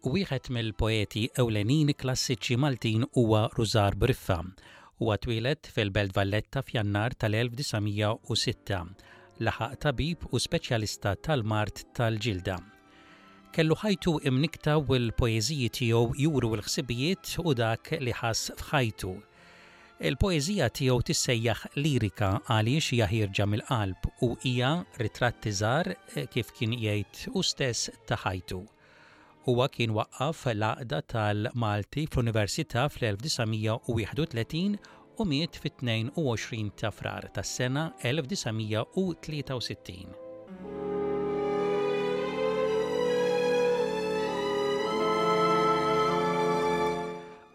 Wieħed mill-poeti ewlenin klassiċi Maltin huwa Rużar Briffa. Huwa twieled fil-Belt Valletta f'Jannar tal-1906. Laħaq tabib u speċjalista tal-mard tal-ġilda. Kellu ħajtu imnikta u l-poeżiji tiegħu juru l-ħsibijiet u dak li ħass f'ħajtu. Il-poeżija tiegħu tissejjaħ lirika għaliex hija ħierġa mill-qalb u hija ritratti żgħar eh, kif kien jgħid hu stess ta' ħajtu. Huwa kien waqqaf l-għaqda tal-Malti fl-Università fl-1931 u miet fit-22 ta' Frar tas-sena 1963.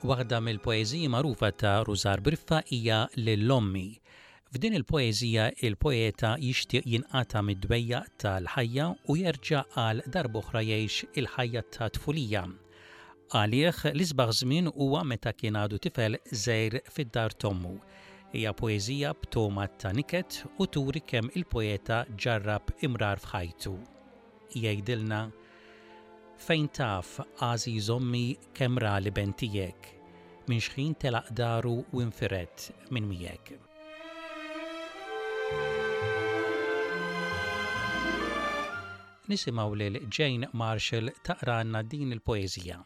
Waħda mill-poeżiji magħrufa ta' Rużar Briffa hija Lil Ommi. F'din il-poeżija il-poeta jixtieq jinqata' mid-dwejjaq tal-ħajja u jerġa' għal darb'oħra jgħix il-ħajja ta' tfulija. Għalih l-isbaħ żmien huwa meta kien għadu tifel żgħir fid-dar t'ommu. Hija poeżija b'togħma ta' niket u turi kemm il-poeta ġarrab imrar f'ħajtu. Jgħidilna Fejn taf, għażiż ommi, kemm ra l-iben tiegħek, minn xħin telaq daru u infired minn miegħek. Nisimgħu lil Jane Marshall taqralna din il-poeżija.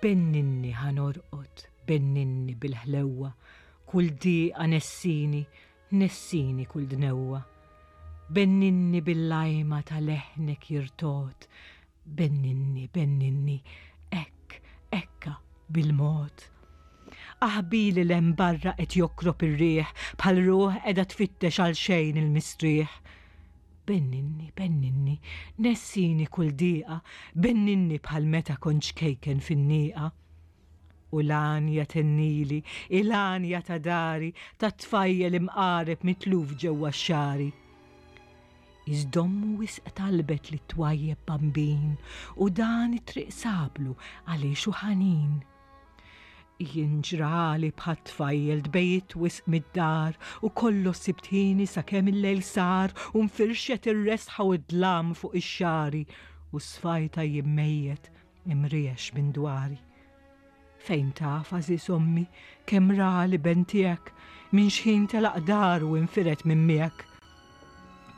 Benninni ħa norqod, benninni bil-ħlewwa, kull dieqa nessini, nessini kull dnewwa. Benninni bil-lajma ta' leħnek jirtogħod, benninni, benninni, hekk, hekka, bil-mod. Aħbili 'l hemm barra qed jokrob ir-riħ, bħal ruħ qiegħda tfittex għal xejn il-mistrieħ. Benninni, benninni, nessini kull dieqa, benninni bħal meta kont ċkejken fin-nieqa. U l-għanja tennili, il-għanja ta' dari, tat-tfajjel imqareb mitluf ġewwa x-xagħri. Is d'ommu wisq talbet li ttwajjeb bambin u dan it-triq sablu għaliex hu ħanin. Jien ġrali bħat tfajjel tbejjit wisq mid-dar u kollox sibtini sakemm il-lejl sar u nfirxet ir-resħa u d-dlam fuq ix-xagħri u sfajta jien mejjet imriex minn dwari. Fejn taf, għażiż ommi, kemm ra l-iben tiegħek minn xħin telaq dar u infired minn miegħek.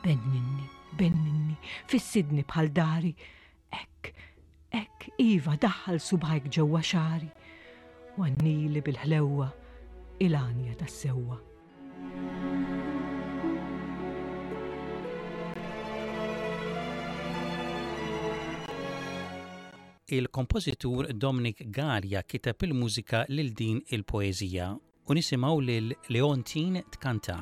Benninni, benninni, fissidni bħal dari, Hekk, hekk, iva, daħħal subgħajk ġewwa xagħri, u għannili bil-ħlewwa il-għanja tas-sewwa. il-kompożitur Dominic Garja kiteb il-mużika lil din il-poeżija u nisimgħu lil Leontin tkanta.